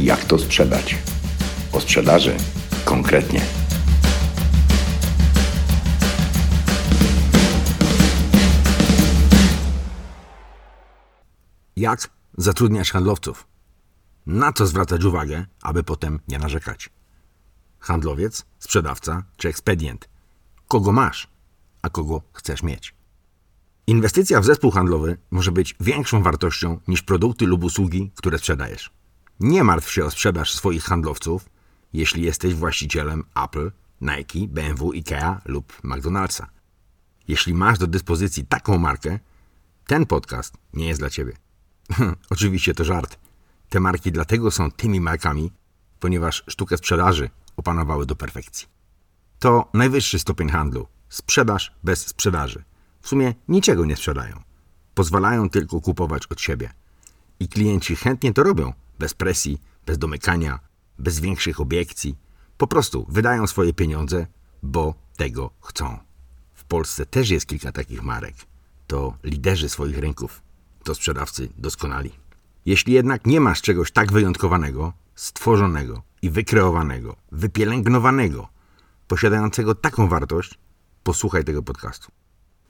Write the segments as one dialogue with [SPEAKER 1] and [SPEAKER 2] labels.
[SPEAKER 1] Jak to sprzedać? O sprzedaży konkretnie.
[SPEAKER 2] Jak zatrudniać handlowców? Na co zwracać uwagę, aby potem nie narzekać? Handlowiec, sprzedawca czy ekspedient? Kogo masz, a kogo chcesz mieć? Inwestycja w zespół handlowy może być większą wartością niż produkty lub usługi, które sprzedajesz. Nie martw się o sprzedaż swoich handlowców, jeśli jesteś właścicielem Apple, Nike, BMW, IKEA lub McDonald'sa. Jeśli masz do dyspozycji taką markę, ten podcast nie jest dla ciebie. Oczywiście to żart. Te marki dlatego są tymi markami, ponieważ sztukę sprzedaży opanowały do perfekcji. To najwyższy stopień handlu. Sprzedaż bez sprzedaży. W sumie niczego nie sprzedają. Pozwalają tylko kupować od siebie. I klienci chętnie to robią, bez presji, bez domykania, bez większych obiekcji. Po prostu wydają swoje pieniądze, bo tego chcą. W Polsce też jest kilka takich marek. To liderzy swoich rynków. To sprzedawcy doskonali. Jeśli jednak nie masz czegoś tak wyjątkowanego, stworzonego i wykreowanego, wypielęgnowanego, posiadającego taką wartość, posłuchaj tego podcastu.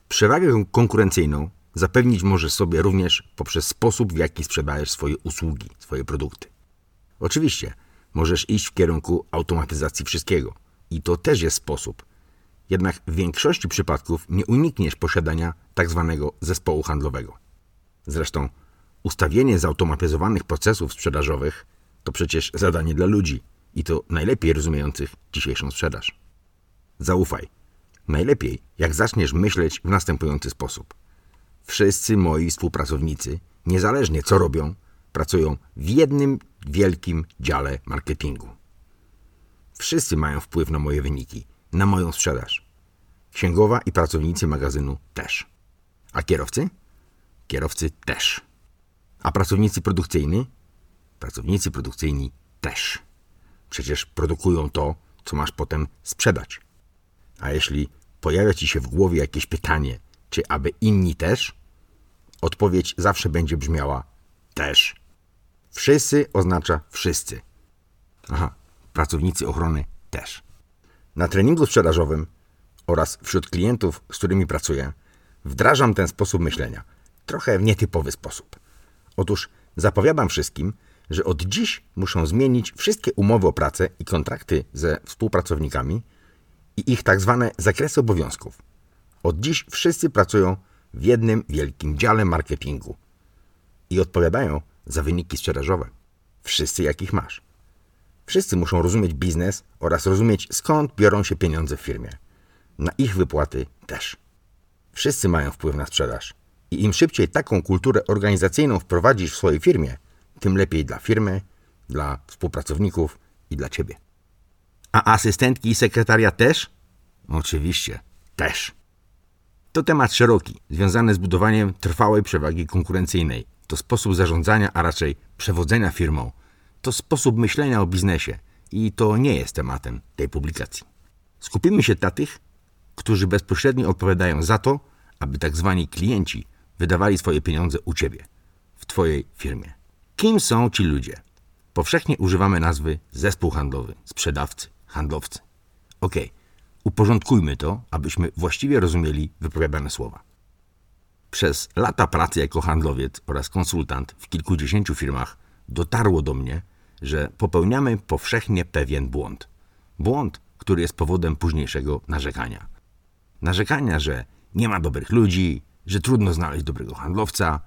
[SPEAKER 2] Przewagę konkurencyjną zapewnić możesz sobie również poprzez sposób, w jaki sprzedajesz swoje usługi, swoje produkty. Oczywiście, możesz iść w kierunku automatyzacji wszystkiego i to też jest sposób. Jednak w większości przypadków nie unikniesz posiadania tak zwanego zespołu handlowego. Zresztą ustawienie zautomatyzowanych procesów sprzedażowych to przecież zadanie dla ludzi i to najlepiej rozumiejących dzisiejszą sprzedaż. Zaufaj. Najlepiej, jak zaczniesz myśleć w następujący sposób. Wszyscy moi współpracownicy, niezależnie co robią, pracują w jednym wielkim dziale marketingu. Wszyscy mają wpływ na moje wyniki, na moją sprzedaż. Księgowa i pracownicy magazynu też. A kierowcy? Kierowcy też. A pracownicy produkcyjni? Pracownicy produkcyjni też. Przecież produkują to, co masz potem sprzedać. A jeśli pojawia ci się w głowie jakieś pytanie, czy aby inni też? Odpowiedź zawsze będzie brzmiała też. Wszyscy oznacza wszyscy. Aha, pracownicy ochrony też. Na treningu sprzedażowym oraz wśród klientów, z którymi pracuję, wdrażam ten sposób myślenia, trochę w nietypowy sposób. Otóż zapowiadam wszystkim, że od dziś muszą zmienić wszystkie umowy o pracę i kontrakty ze współpracownikami i ich tak zwane zakresy obowiązków. Od dziś wszyscy pracują w jednym wielkim dziale marketingu i odpowiadają za wyniki sprzedażowe. Wszyscy jakich masz. Wszyscy muszą rozumieć biznes oraz rozumieć skąd biorą się pieniądze w firmie. Na ich wypłaty też. Wszyscy mają wpływ na sprzedaż. I im szybciej taką kulturę organizacyjną wprowadzisz w swojej firmie, tym lepiej dla firmy, dla współpracowników i dla ciebie. A asystentki i sekretaria też? Oczywiście, też. To temat szeroki, związany z budowaniem trwałej przewagi konkurencyjnej. To sposób zarządzania, a raczej przewodzenia firmą. To sposób myślenia o biznesie i to nie jest tematem tej publikacji. Skupimy się na tych, którzy bezpośrednio odpowiadają za to, aby tak zwani klienci wydawali swoje pieniądze u ciebie, w twojej firmie. Kim są ci ludzie? Powszechnie używamy nazwy zespół handlowy, sprzedawcy, handlowcy. Ok, uporządkujmy to, abyśmy właściwie rozumieli wypowiadane słowa. Przez lata pracy jako handlowiec oraz konsultant w kilkudziesięciu firmach dotarło do mnie, że popełniamy powszechnie pewien błąd. Błąd, który jest powodem późniejszego narzekania. Narzekania, że nie ma dobrych ludzi, że trudno znaleźć dobrego handlowca,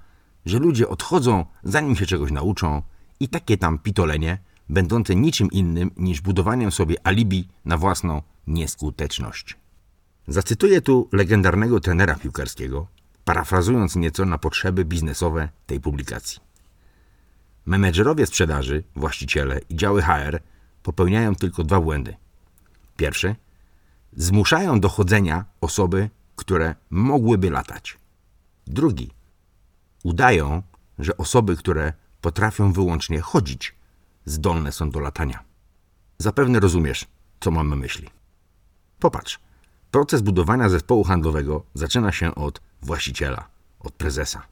[SPEAKER 2] że ludzie odchodzą, zanim się czegoś nauczą i takie tam pitolenie, będące niczym innym niż budowaniem sobie alibi na własną nieskuteczność. Zacytuję tu legendarnego trenera piłkarskiego, parafrazując nieco na potrzeby biznesowe tej publikacji. Menedżerowie sprzedaży, właściciele i działy HR popełniają tylko dwa błędy. Pierwszy zmuszają do chodzenia osoby, które mogłyby latać. Drugi udają, że osoby, które potrafią wyłącznie chodzić, zdolne są do latania. Zapewne rozumiesz, co mam na myśli. Popatrz, proces budowania zespołu handlowego zaczyna się od właściciela, od prezesa.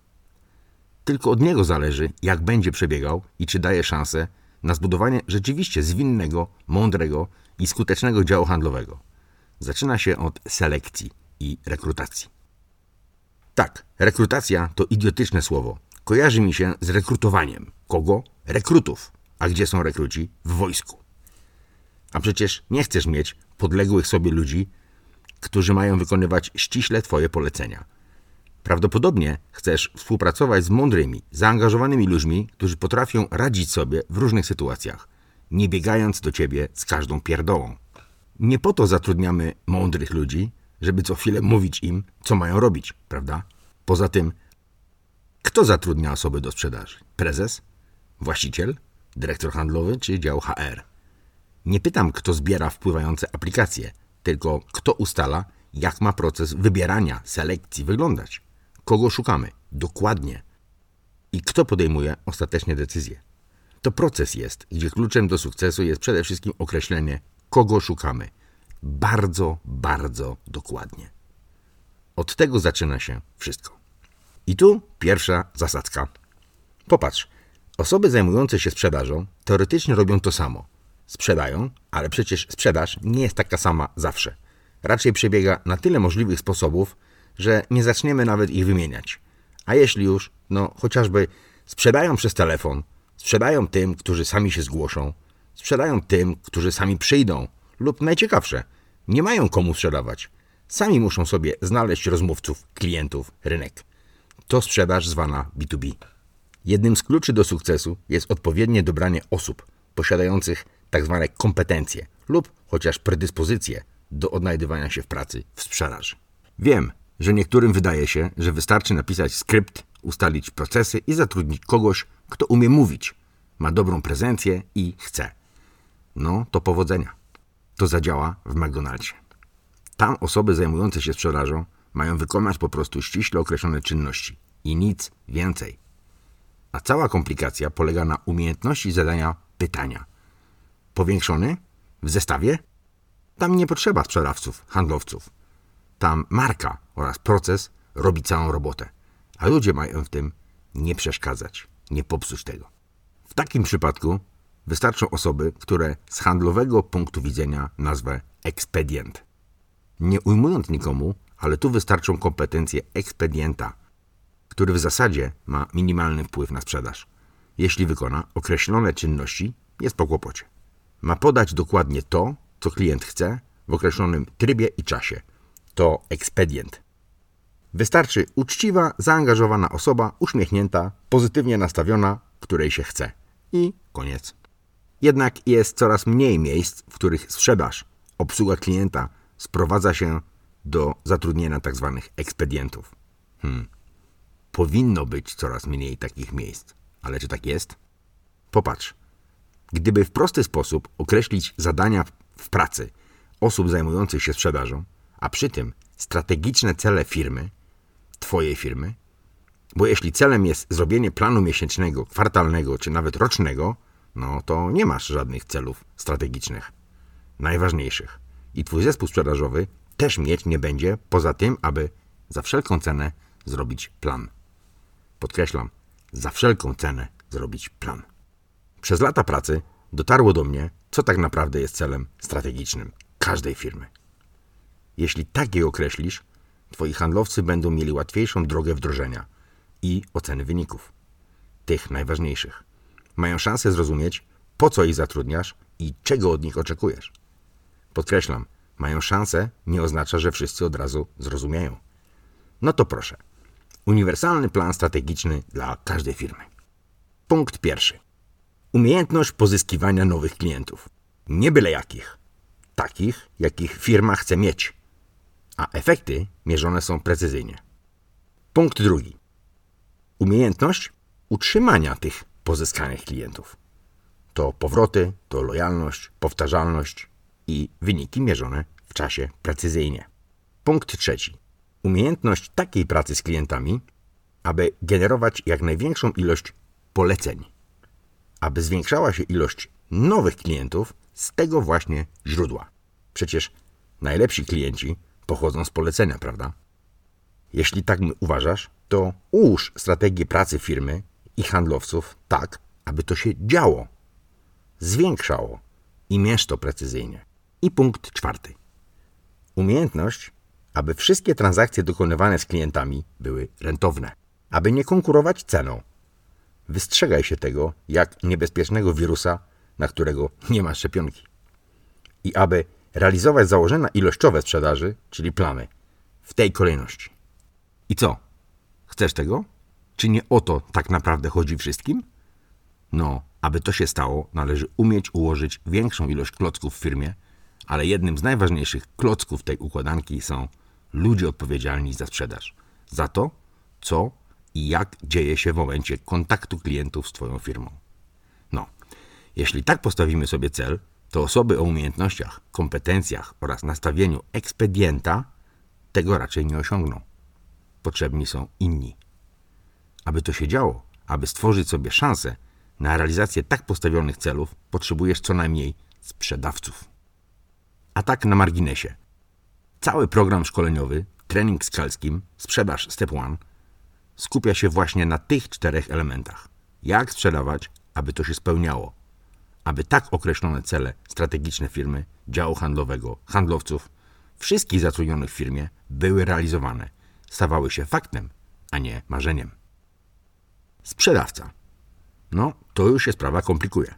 [SPEAKER 2] Tylko od niego zależy, jak będzie przebiegał i czy daje szansę na zbudowanie rzeczywiście zwinnego, mądrego i skutecznego działu handlowego. Zaczyna się od selekcji i rekrutacji. Tak, rekrutacja to idiotyczne słowo. Kojarzy mi się z rekrutowaniem. Kogo? Rekrutów. A gdzie są rekruci? W wojsku. A przecież nie chcesz mieć podległych sobie ludzi, którzy mają wykonywać ściśle Twoje polecenia. Prawdopodobnie chcesz współpracować z mądrymi, zaangażowanymi ludźmi, którzy potrafią radzić sobie w różnych sytuacjach, nie biegając do Ciebie z każdą pierdołą. Nie po to zatrudniamy mądrych ludzi, żeby co chwilę mówić im, co mają robić, prawda? Poza tym, kto zatrudnia osoby do sprzedaży? Prezes? Właściciel? Dyrektor handlowy czy dział HR? Nie pytam, kto zbiera wpływające aplikacje, tylko kto ustala, jak ma proces wybierania, selekcji wyglądać. Kogo szukamy? Dokładnie. I kto podejmuje ostatecznie decyzję? To proces jest, gdzie kluczem do sukcesu jest przede wszystkim określenie, kogo szukamy. Bardzo, bardzo dokładnie. Od tego zaczyna się wszystko. I tu pierwsza zasadzka. Popatrz, osoby zajmujące się sprzedażą teoretycznie robią to samo. Sprzedają, ale przecież sprzedaż nie jest taka sama zawsze. Raczej przebiega na tyle możliwych sposobów, że nie zaczniemy nawet ich wymieniać. A jeśli już, no chociażby sprzedają przez telefon, sprzedają tym, którzy sami się zgłoszą, sprzedają tym, którzy sami przyjdą, lub najciekawsze, nie mają komu sprzedawać. Sami muszą sobie znaleźć rozmówców, klientów, rynek. To sprzedaż zwana B2B. Jednym z kluczy do sukcesu jest odpowiednie dobranie osób posiadających tzw. Tak kompetencje lub chociaż predyspozycje do odnajdywania się w pracy w sprzedaży. Wiem, że niektórym wydaje się, że wystarczy napisać skrypt, ustalić procesy i zatrudnić kogoś, kto umie mówić, ma dobrą prezencję i chce. No, to powodzenia. To zadziała w McDonald'sie. Tam osoby zajmujące się sprzedażą mają wykonać po prostu ściśle określone czynności i nic więcej. A cała komplikacja polega na umiejętności zadania pytania. Powiększony? W zestawie? Tam nie potrzeba sprzedawców, handlowców. Tam marka oraz proces robi całą robotę, a ludzie mają w tym nie przeszkadzać, nie popsuć tego. W takim przypadku wystarczą osoby, które z handlowego punktu widzenia nazwę ekspedient. Nie ujmując nikomu, ale tu wystarczą kompetencje ekspedienta, który w zasadzie ma minimalny wpływ na sprzedaż. Jeśli wykona określone czynności, jest po kłopocie. Ma podać dokładnie to, co klient chce, w określonym trybie i czasie. To ekspedient. Wystarczy uczciwa, zaangażowana osoba, uśmiechnięta, pozytywnie nastawiona, której się chce. I koniec. Jednak jest coraz mniej miejsc, w których sprzedaż, obsługa klienta sprowadza się do zatrudnienia tzw. Tak ekspedientów. Hmm. Powinno być coraz mniej takich miejsc. Ale czy tak jest? Popatrz. Gdyby w prosty sposób określić zadania w pracy osób zajmujących się sprzedażą, a przy tym strategiczne cele firmy, Twojej firmy, bo jeśli celem jest zrobienie planu miesięcznego, kwartalnego czy nawet rocznego, no to nie masz żadnych celów strategicznych, najważniejszych. I Twój zespół sprzedażowy też mieć nie będzie, poza tym, aby za wszelką cenę zrobić plan. Podkreślam, za wszelką cenę zrobić plan. Przez lata pracy dotarło do mnie, co tak naprawdę jest celem strategicznym każdej firmy. Jeśli tak je określisz, twoi handlowcy będą mieli łatwiejszą drogę wdrożenia i oceny wyników. Tych najważniejszych. Mają szansę zrozumieć, po co ich zatrudniasz i czego od nich oczekujesz. Podkreślam, mają szansę nie oznacza, że wszyscy od razu zrozumieją. No to proszę. Uniwersalny plan strategiczny dla każdej firmy. Punkt pierwszy. Umiejętność pozyskiwania nowych klientów. Nie byle jakich. Takich, jakich firma chce mieć. A efekty mierzone są precyzyjnie. Punkt drugi. Umiejętność utrzymania tych pozyskanych klientów. To powroty, to lojalność, powtarzalność i wyniki mierzone w czasie precyzyjnie. Punkt trzeci. Umiejętność takiej pracy z klientami, aby generować jak największą ilość poleceń aby zwiększała się ilość nowych klientów z tego właśnie źródła. Przecież najlepsi klienci pochodzą z polecenia, prawda? Jeśli tak uważasz, to ułóż strategię pracy firmy i handlowców tak, aby to się działo, zwiększało i mierz to precyzyjnie. I punkt czwarty. Umiejętność, aby wszystkie transakcje dokonywane z klientami były rentowne, aby nie konkurować ceną. Wystrzegaj się tego jak niebezpiecznego wirusa, na którego nie ma szczepionki. I aby realizować założenia ilościowe sprzedaży, czyli plany, w tej kolejności. I co? Chcesz tego? Czy nie o to tak naprawdę chodzi wszystkim? No, aby to się stało, należy umieć ułożyć większą ilość klocków w firmie, ale jednym z najważniejszych klocków tej układanki są ludzie odpowiedzialni za sprzedaż. Za to, co i jak dzieje się w momencie kontaktu klientów z Twoją firmą. No, jeśli tak postawimy sobie cel, to osoby o umiejętnościach, kompetencjach oraz nastawieniu ekspedienta tego raczej nie osiągną. Potrzebni są inni. Aby to się działo, aby stworzyć sobie szansę na realizację tak postawionych celów, potrzebujesz co najmniej sprzedawców. A tak na marginesie. Cały program szkoleniowy, trening skalskim, sprzedaż Step One skupia się właśnie na tych czterech elementach. Jak sprzedawać, aby to się spełniało, aby tak określone cele strategiczne firmy, działu handlowego, handlowców, wszystkich zatrudnionych w firmie były realizowane, stawały się faktem, a nie marzeniem. Sprzedawca. No, to już się sprawa komplikuje.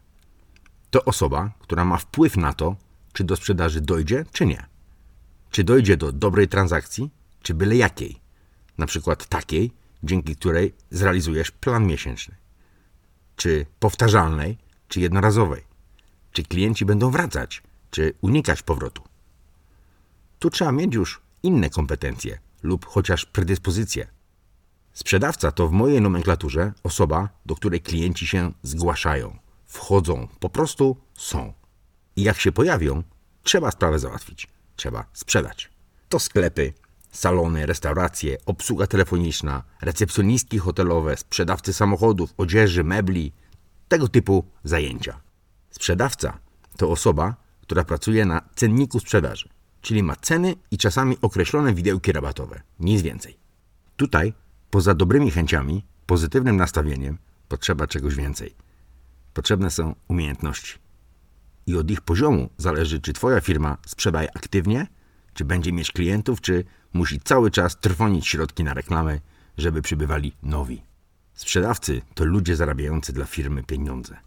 [SPEAKER 2] To osoba, która ma wpływ na to, czy do sprzedaży dojdzie, czy nie. Czy dojdzie do dobrej transakcji, czy byle jakiej. Na przykład takiej, dzięki której zrealizujesz plan miesięczny. Czy powtarzalnej, czy jednorazowej. Czy klienci będą wracać, czy unikać powrotu. Tu trzeba mieć już inne kompetencje lub chociaż predyspozycje. Sprzedawca to w mojej nomenklaturze osoba, do której klienci się zgłaszają, wchodzą, po prostu są. I jak się pojawią, trzeba sprawę załatwić, trzeba sprzedać. To sklepy, salony, restauracje, obsługa telefoniczna, recepcjonistki hotelowe, sprzedawcy samochodów, odzieży, mebli, tego typu zajęcia. Sprzedawca to osoba, która pracuje na cenniku sprzedaży, czyli ma ceny i czasami określone widełki rabatowe, nic więcej. Tutaj, poza dobrymi chęciami, pozytywnym nastawieniem, potrzeba czegoś więcej. Potrzebne są umiejętności. I od ich poziomu zależy, czy Twoja firma sprzedaje aktywnie, czy będzie mieć klientów, czy musi cały czas trwonić środki na reklamy, żeby przybywali nowi. Sprzedawcy to ludzie zarabiający dla firmy pieniądze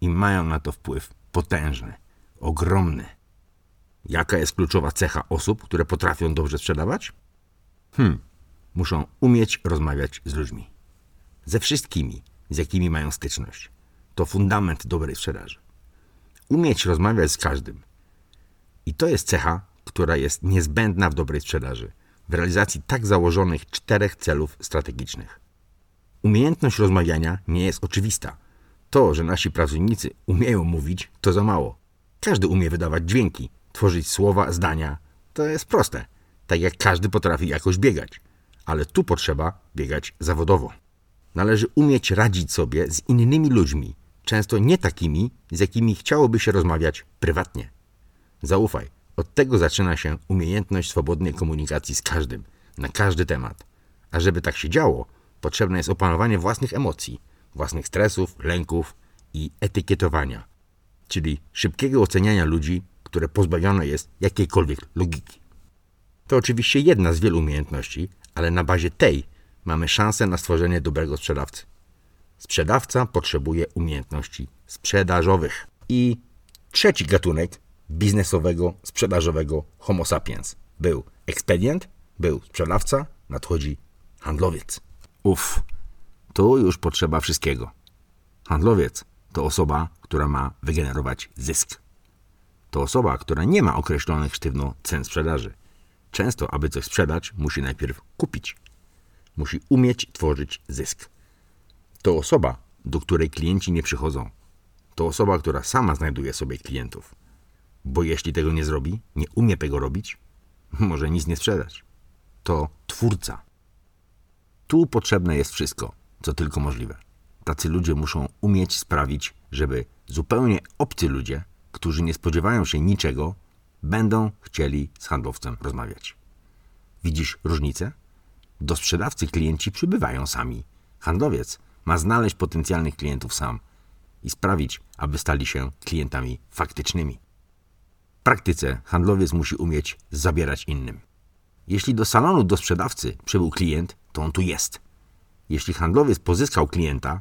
[SPEAKER 2] i mają na to wpływ potężny, ogromny. Jaka jest kluczowa cecha osób, które potrafią dobrze sprzedawać? Hmm, muszą umieć rozmawiać z ludźmi. Ze wszystkimi, z jakimi mają styczność. To fundament dobrej sprzedaży. Umieć rozmawiać z każdym. I to jest cecha, która jest niezbędna w dobrej sprzedaży, w realizacji tak założonych czterech celów strategicznych. Umiejętność rozmawiania nie jest oczywista. To, że nasi pracownicy umieją mówić, to za mało. Każdy umie wydawać dźwięki, tworzyć słowa, zdania. To jest proste. Tak jak każdy potrafi jakoś biegać. Ale tu potrzeba biegać zawodowo. Należy umieć radzić sobie z innymi ludźmi, często nie takimi, z jakimi chciałoby się rozmawiać prywatnie. Zaufaj, od tego zaczyna się umiejętność swobodnej komunikacji z każdym, na każdy temat. A żeby tak się działo, potrzebne jest opanowanie własnych emocji, własnych stresów, lęków i etykietowania, czyli szybkiego oceniania ludzi, które pozbawione jest jakiejkolwiek logiki. To oczywiście jedna z wielu umiejętności, ale na bazie tej mamy szansę na stworzenie dobrego sprzedawcy. Sprzedawca potrzebuje umiejętności sprzedażowych. I trzeci gatunek biznesowego, sprzedażowego Homo sapiens. Był ekspedient, był sprzedawca, nadchodzi handlowiec. Uff, tu już potrzeba wszystkiego. Handlowiec to osoba, która ma wygenerować zysk. To osoba, która nie ma określonych sztywno cen sprzedaży. Często, aby coś sprzedać, musi najpierw kupić. Musi umieć tworzyć zysk. To osoba, do której klienci nie przychodzą. To osoba, która sama znajduje sobie klientów. Bo jeśli tego nie zrobi, nie umie tego robić, może nic nie sprzedać. To twórca. Tu potrzebne jest wszystko, co tylko możliwe. Tacy ludzie muszą umieć sprawić, żeby zupełnie obcy ludzie, którzy nie spodziewają się niczego, będą chcieli z handlowcem rozmawiać. Widzisz różnicę? Do sprzedawcy klienci przybywają sami. Handlowiec ma znaleźć potencjalnych klientów sam i sprawić, aby stali się klientami faktycznymi. Praktyce handlowiec musi umieć zabierać innym. Jeśli do salonu do sprzedawcy przybył klient, to on tu jest. Jeśli handlowiec pozyskał klienta,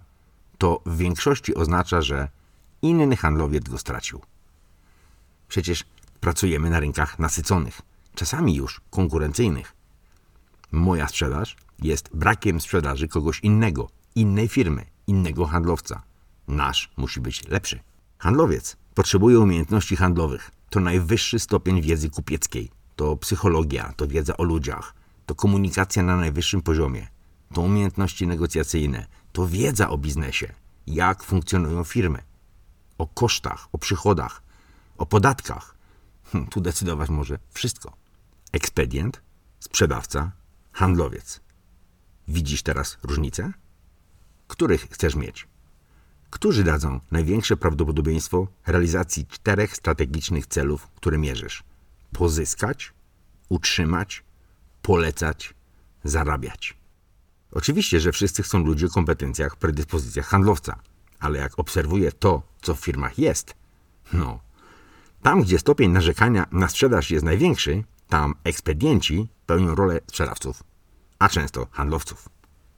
[SPEAKER 2] to w większości oznacza, że inny handlowiec go stracił. Przecież pracujemy na rynkach nasyconych, czasami już konkurencyjnych. Moja sprzedaż jest brakiem sprzedaży kogoś innego, innej firmy, innego handlowca. Nasz musi być lepszy. Handlowiec potrzebuje umiejętności handlowych. To najwyższy stopień wiedzy kupieckiej. To psychologia, to wiedza o ludziach, to komunikacja na najwyższym poziomie, to umiejętności negocjacyjne, to wiedza o biznesie, jak funkcjonują firmy, o kosztach, o przychodach, o podatkach. Hm, tu decydować może wszystko. Ekspedient, sprzedawca, handlowiec. Widzisz teraz różnicę? Których chcesz mieć? Którzy dadzą największe prawdopodobieństwo realizacji czterech strategicznych celów, które mierzysz? Pozyskać, utrzymać, polecać, zarabiać. Oczywiście, że wszyscy chcą ludzie o kompetencjach, predyspozycjach handlowca, ale jak obserwuję to, co w firmach jest, no, tam gdzie stopień narzekania na sprzedaż jest największy, tam ekspedienci pełnią rolę sprzedawców, a często handlowców.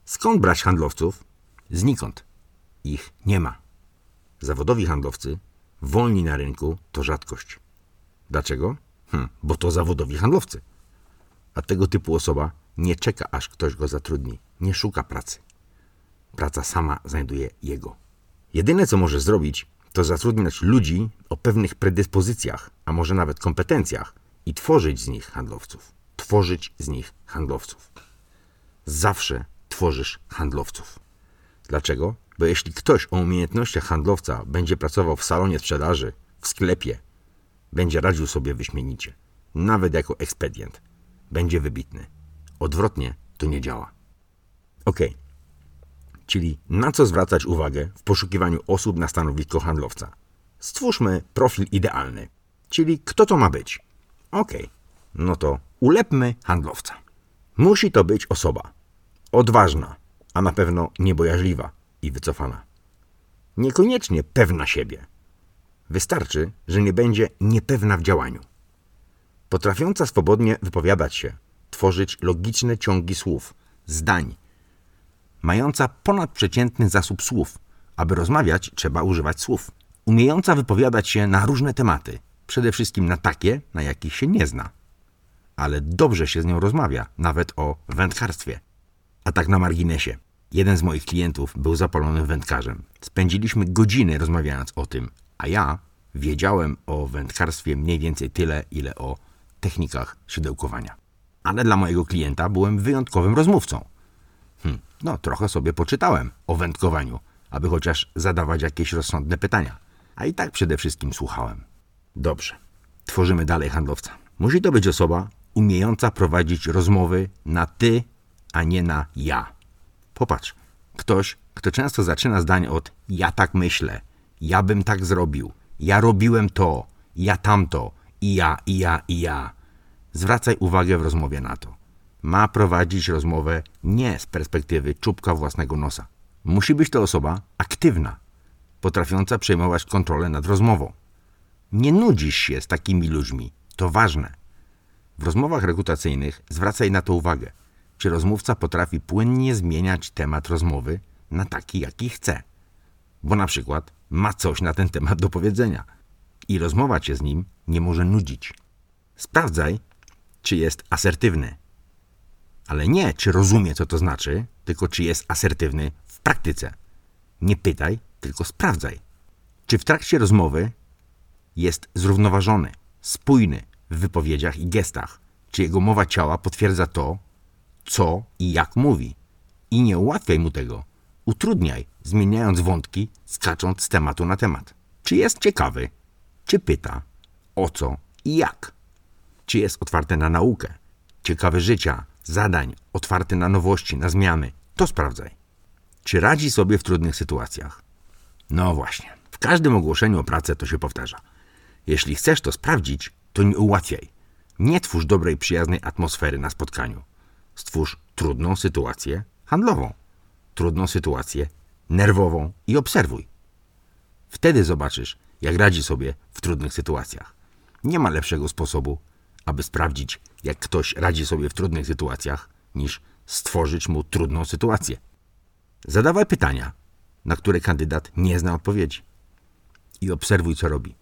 [SPEAKER 2] Skąd brać handlowców? Znikąd. Ich nie ma. Zawodowi handlowcy, wolni na rynku, to rzadkość. Dlaczego? Hm, bo to zawodowi handlowcy. A tego typu osoba nie czeka, aż ktoś go zatrudni. Nie szuka pracy. Praca sama znajduje jego. Jedyne, co może zrobić, to zatrudniać ludzi o pewnych predyspozycjach, a może nawet kompetencjach i tworzyć z nich handlowców. Tworzyć z nich handlowców. Zawsze tworzysz handlowców. Dlaczego? Bo jeśli ktoś o umiejętnościach handlowca będzie pracował w salonie sprzedaży, w sklepie, będzie radził sobie wyśmienicie, nawet jako ekspedient, będzie wybitny. Odwrotnie to nie działa. Ok. Czyli na co zwracać uwagę w poszukiwaniu osób na stanowisko handlowca? Stwórzmy profil idealny, czyli kto to ma być. Ok. No to ulepmy handlowca. Musi to być osoba odważna, a na pewno niebojaźliwa i wycofana. Niekoniecznie pewna siebie. Wystarczy, że nie będzie niepewna w działaniu. Potrafiąca swobodnie wypowiadać się, tworzyć logiczne ciągi słów, zdań. Mająca ponadprzeciętny zasób słów. Aby rozmawiać, trzeba używać słów. Umiejąca wypowiadać się na różne tematy, przede wszystkim na takie, na jakich się nie zna. Ale dobrze się z nią rozmawia, nawet o wędkarstwie. A tak na marginesie. Jeden z moich klientów był zapalonym wędkarzem. Spędziliśmy godziny rozmawiając o tym, a ja wiedziałem o wędkarstwie mniej więcej tyle, ile o technikach szydełkowania. Ale dla mojego klienta byłem wyjątkowym rozmówcą. Hm, no, trochę sobie poczytałem o wędkowaniu, aby chociaż zadawać jakieś rozsądne pytania. A i tak przede wszystkim słuchałem. Dobrze, tworzymy dalej handlowca. Musi to być osoba umiejąca prowadzić rozmowy na ty, a nie na ja. Popatrz, ktoś, kto często zaczyna zdanie od ja tak myślę, ja bym tak zrobił, ja robiłem to, ja tamto, i ja, i ja, i ja. Zwracaj uwagę w rozmowie na to. Ma prowadzić rozmowę nie z perspektywy czubka własnego nosa. Musi być to osoba aktywna, potrafiąca przejmować kontrolę nad rozmową. Nie nudzisz się z takimi ludźmi. To ważne. W rozmowach rekrutacyjnych zwracaj na to uwagę czy rozmówca potrafi płynnie zmieniać temat rozmowy na taki, jaki chce. Bo na przykład ma coś na ten temat do powiedzenia i rozmowa cię z nim nie może nudzić. Sprawdzaj, czy jest asertywny. Ale nie, czy rozumie, co to znaczy, tylko czy jest asertywny w praktyce. Nie pytaj, tylko sprawdzaj. Czy w trakcie rozmowy jest zrównoważony, spójny w wypowiedziach i gestach, czy jego mowa ciała potwierdza to, co i jak mówi. I nie ułatwiaj mu tego. Utrudniaj, zmieniając wątki, skacząc z tematu na temat. Czy jest ciekawy? Czy pyta? O co i jak? Czy jest otwarty na naukę? Ciekawy życia, zadań, otwarty na nowości, na zmiany? To sprawdzaj. Czy radzi sobie w trudnych sytuacjach? No właśnie. W każdym ogłoszeniu o pracę to się powtarza. Jeśli chcesz to sprawdzić, to nie ułatwiaj. Nie twórz dobrej, przyjaznej atmosfery na spotkaniu. Stwórz trudną sytuację handlową, trudną sytuację nerwową i obserwuj. Wtedy zobaczysz, jak radzi sobie w trudnych sytuacjach. Nie ma lepszego sposobu, aby sprawdzić, jak ktoś radzi sobie w trudnych sytuacjach, niż stworzyć mu trudną sytuację. Zadawaj pytania, na które kandydat nie zna odpowiedzi. I obserwuj, co robi.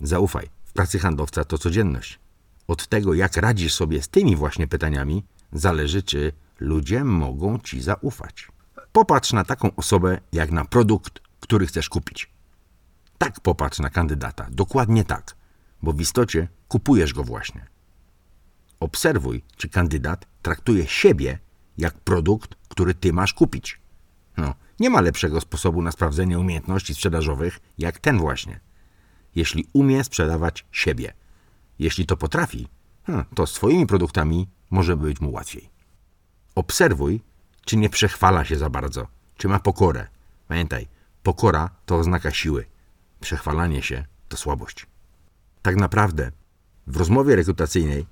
[SPEAKER 2] Zaufaj, w pracy handlowca to codzienność. Od tego, jak radzisz sobie z tymi właśnie pytaniami, zależy, czy ludzie mogą ci zaufać. Popatrz na taką osobę, jak na produkt, który chcesz kupić. Tak popatrz na kandydata, dokładnie tak, bo w istocie kupujesz go właśnie. Obserwuj, czy kandydat traktuje siebie jak produkt, który ty masz kupić. No, nie ma lepszego sposobu na sprawdzenie umiejętności sprzedażowych jak ten właśnie. Jeśli umie sprzedawać siebie, jeśli to potrafi, hmm, to swoimi produktami może być mu łatwiej. Obserwuj, czy nie przechwala się za bardzo, czy ma pokorę. Pamiętaj, pokora to oznaka siły, przechwalanie się to słabość. Tak naprawdę w rozmowie rekrutacyjnej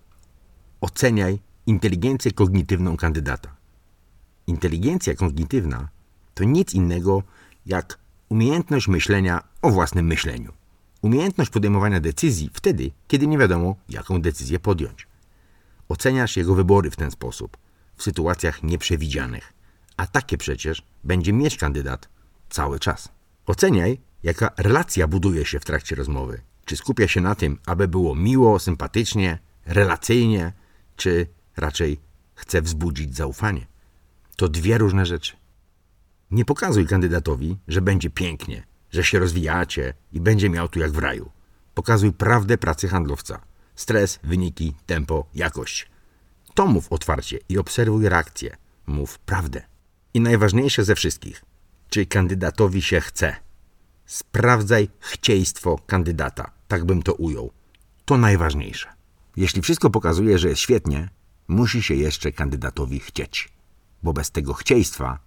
[SPEAKER 2] oceniaj inteligencję kognitywną kandydata. Inteligencja kognitywna to nic innego jak umiejętność myślenia o własnym myśleniu. Umiejętność podejmowania decyzji wtedy, kiedy nie wiadomo, jaką decyzję podjąć. Oceniasz jego wybory w ten sposób, w sytuacjach nieprzewidzianych, a takie przecież będzie mieć kandydat cały czas. Oceniaj, jaka relacja buduje się w trakcie rozmowy. Czy skupia się na tym, aby było miło, sympatycznie, relacyjnie, czy raczej chce wzbudzić zaufanie. To dwie różne rzeczy. Nie pokazuj kandydatowi, że będzie pięknie, że się rozwijacie i będzie miał tu jak w raju. Pokazuj prawdę pracy handlowca. Stres, wyniki, tempo, jakość. To mów otwarcie i obserwuj reakcję. Mów prawdę. I najważniejsze ze wszystkich, czy kandydatowi się chce. Sprawdzaj chcieństwo kandydata, tak bym to ujął. To najważniejsze. Jeśli wszystko pokazuje, że jest świetnie, musi się jeszcze kandydatowi chcieć, bo bez tego chcieństwa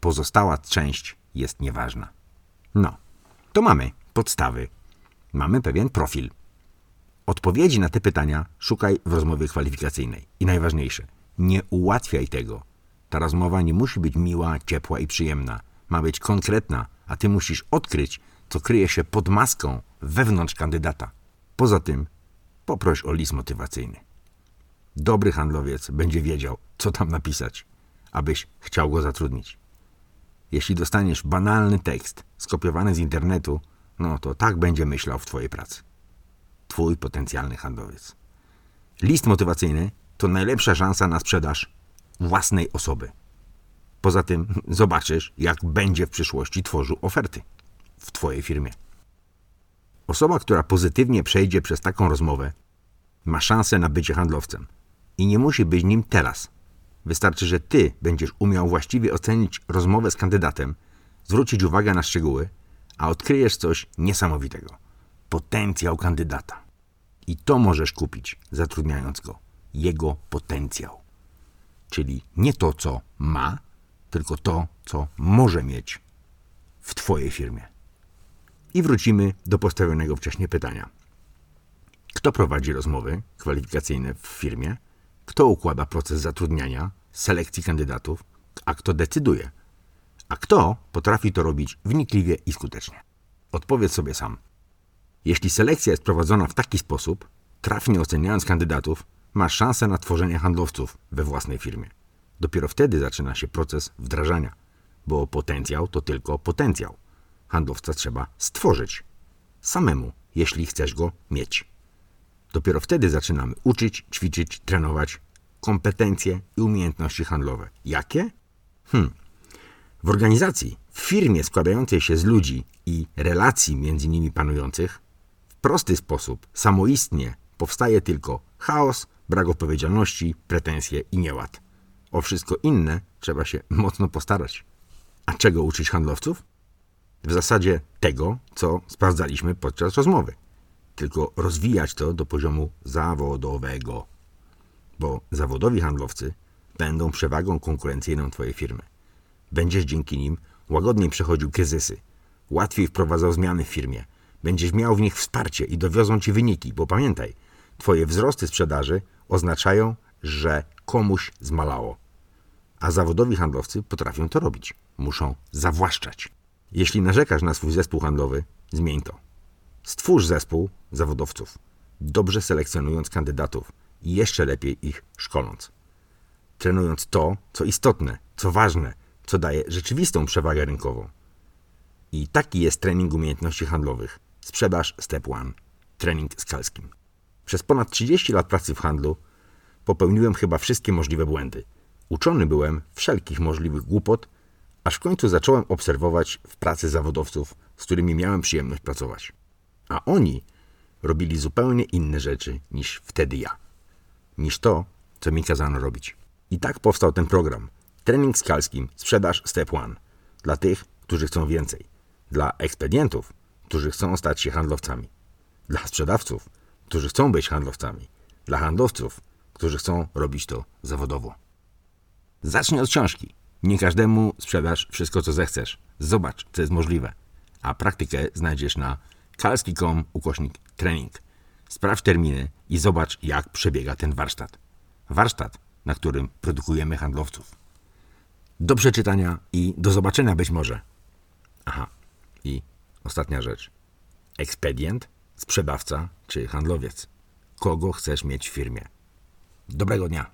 [SPEAKER 2] pozostała część jest nieważna. No, to mamy podstawy, mamy pewien profil. Odpowiedzi na te pytania szukaj w rozmowie kwalifikacyjnej. I najważniejsze, nie ułatwiaj tego. Ta rozmowa nie musi być miła, ciepła i przyjemna. Ma być konkretna, a ty musisz odkryć, co kryje się pod maską wewnątrz kandydata. Poza tym, poproś o list motywacyjny. Dobry handlowiec będzie wiedział, co tam napisać, abyś chciał go zatrudnić. Jeśli dostaniesz banalny tekst skopiowany z internetu, no to tak będzie myślał w Twojej pracy. Twój potencjalny handlowiec. List motywacyjny to najlepsza szansa na sprzedaż własnej osoby. Poza tym zobaczysz, jak będzie w przyszłości tworzył oferty w Twojej firmie. Osoba, która pozytywnie przejdzie przez taką rozmowę, ma szansę na bycie handlowcem i nie musi być nim teraz. Wystarczy, że Ty będziesz umiał właściwie ocenić rozmowę z kandydatem, zwrócić uwagę na szczegóły, a odkryjesz coś niesamowitego potencjał kandydata. I to możesz kupić, zatrudniając go. Jego potencjał. Czyli nie to, co ma, tylko to, co może mieć w Twojej firmie. I wrócimy do postawionego wcześniej pytania. Kto prowadzi rozmowy kwalifikacyjne w firmie? Kto układa proces zatrudniania, selekcji kandydatów? A kto decyduje? A kto potrafi to robić wnikliwie i skutecznie? Odpowiedz sobie sam. Jeśli selekcja jest prowadzona w taki sposób, trafnie oceniając kandydatów, masz szansę na tworzenie handlowców we własnej firmie. Dopiero wtedy zaczyna się proces wdrażania, bo potencjał to tylko potencjał. Handlowca trzeba stworzyć samemu, jeśli chcesz go mieć. Dopiero wtedy zaczynamy uczyć, ćwiczyć, trenować kompetencje i umiejętności handlowe. Jakie? Hmm. W organizacji, w firmie składającej się z ludzi i relacji między nimi panujących, prosty sposób, samoistnie powstaje tylko chaos, brak odpowiedzialności, pretensje i nieład. O wszystko inne trzeba się mocno postarać. A czego uczyć handlowców? W zasadzie tego, co sprawdzaliśmy podczas rozmowy. Tylko rozwijać to do poziomu zawodowego. Bo zawodowi handlowcy będą przewagą konkurencyjną Twojej firmy. Będziesz dzięki nim łagodniej przechodził kryzysy, łatwiej wprowadzał zmiany w firmie, będziesz miał w nich wsparcie i dowiozą Ci wyniki, bo pamiętaj, Twoje wzrosty sprzedaży oznaczają, że komuś zmalało. A zawodowi handlowcy potrafią to robić. Muszą zawłaszczać. Jeśli narzekasz na swój zespół handlowy, zmień to. Stwórz zespół zawodowców, dobrze selekcjonując kandydatów i jeszcze lepiej ich szkoląc. Trenując to, co istotne, co ważne, co daje rzeczywistą przewagę rynkową. I taki jest trening umiejętności handlowych. Sprzedaż Step One. Trening skalskim. Przez ponad 30 lat pracy w handlu popełniłem chyba wszystkie możliwe błędy. Uczony byłem wszelkich możliwych głupot, aż w końcu zacząłem obserwować w pracy zawodowców, z którymi miałem przyjemność pracować. A oni robili zupełnie inne rzeczy niż wtedy ja. Niż to, co mi kazano robić. I tak powstał ten program. Trening skalskim, sprzedaż Step One. Dla tych, którzy chcą więcej. Dla ekspedientów, którzy chcą stać się handlowcami. Dla sprzedawców, którzy chcą być handlowcami. Dla handlowców, którzy chcą robić to zawodowo. Zacznij od książki. Nie każdemu sprzedasz wszystko, co zechcesz. Zobacz, co jest możliwe. A praktykę znajdziesz na kalski.com ukośnik trening. Sprawdź terminy i zobacz, jak przebiega ten warsztat. Warsztat, na którym produkujemy handlowców. Do przeczytania i do zobaczenia być może. Aha, i ostatnia rzecz. Ekspedient, sprzedawca czy handlowiec. Kogo chcesz mieć w firmie? Dobrego dnia.